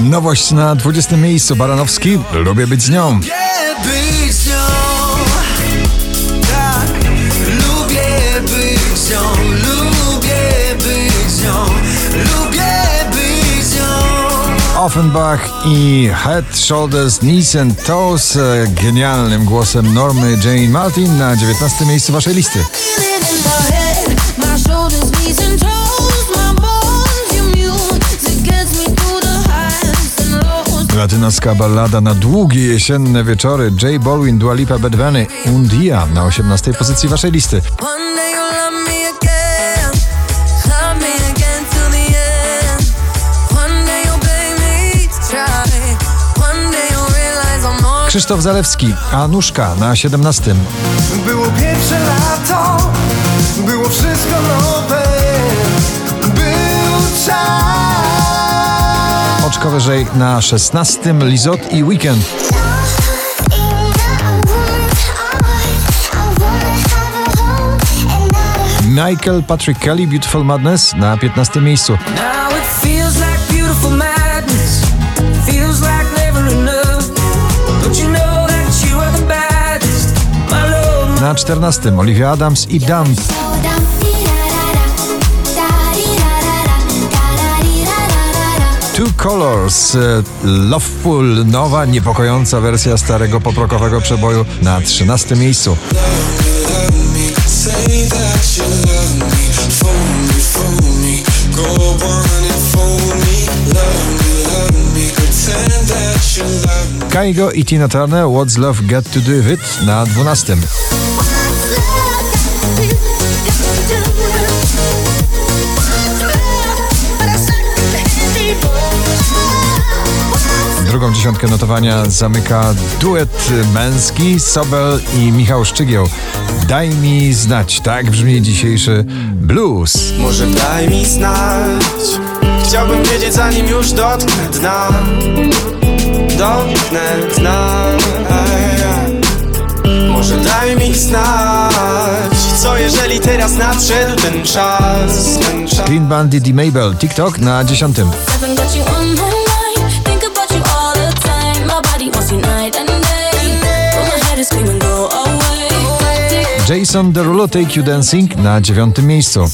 Nowość na 20 miejscu. Baranowski. Lubię być z nią. Offenbach i Head, Shoulders, Knees and Toes e, genialnym głosem Normy Jane Martin na 19 miejscu waszej listy. Latynoska ballada na długie jesienne wieczory. J Balwin, Dua Lipa, Bad Bunny, Un Dia na 18 pozycji waszej listy. Krzysztof Zalewski, Anuszka na 17. Było pierwsze lato Było wszystko nowe. Był czas Oczko wyżej na 16. Lizot i Weekend. Michael Patrick Kelly, Beautiful Madness na 15 miejscu. Na 14. Olivia Adams i Dump. Colors, e, Loveful, nowa, niepokojąca wersja starego poprokowego przeboju na 13 miejscu. Kaigo i Tina Turner, What's Love Got To Do With It na 12. Dziesiątkę notowania zamyka duet męski Sobel i Michał Szczygieł. Daj mi znać, tak brzmi dzisiejszy blues. Może daj mi znać Chciałbym wiedzieć zanim już dotknę dna Dotknę dna Może daj mi znać Co jeżeli teraz nadszedł ten czas Ten czas Clean Bandit i Mabel, TikTok na 10. Jason Derulo, Take You Dancing na 9. miejscu.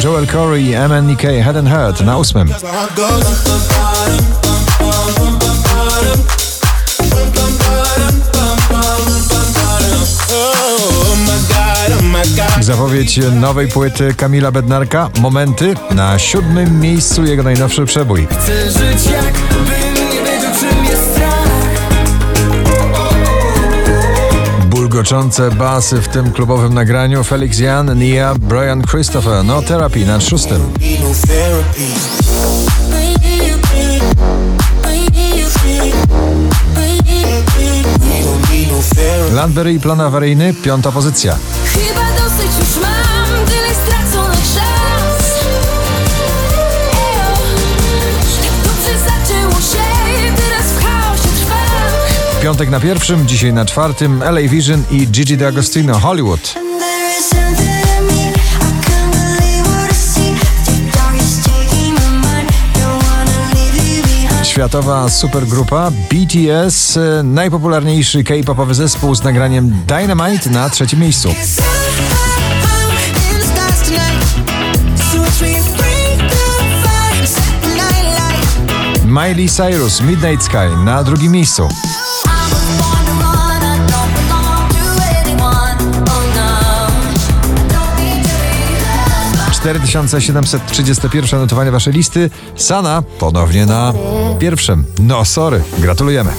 Joel Corey i MNEK, Head and Heart na 8. Zapowiedź nowej płyty Kamila Bednarka, Momenty, na siódmym miejscu jego najnowszy przebój. Chcę żyć jakbym nie wiedział czym jest strach Bulgoczące basy w tym klubowym nagraniu Felix Jan, Nia, Brian Christopher, No Therapy na szóstym. Landberry i plan awaryjny, piąta pozycja. Chyba dosyć już mam tyle straconych szans. Ejo, tak dobrze zaczęło się, teraz w chaosie trwam. Piątek na pierwszym, dzisiaj na czwartym, LA Vision i Gigi D'Agostino, Hollywood. Behind. Światowa supergrupa BTS, e, najpopularniejszy K-popowy zespół z nagraniem Dynamite na trzecim miejscu. Miley Cyrus, Midnight Sky na drugim miejscu. Loved. 4731 notowanie waszej listy. Sana ponownie na pierwszym. No sorry, gratulujemy.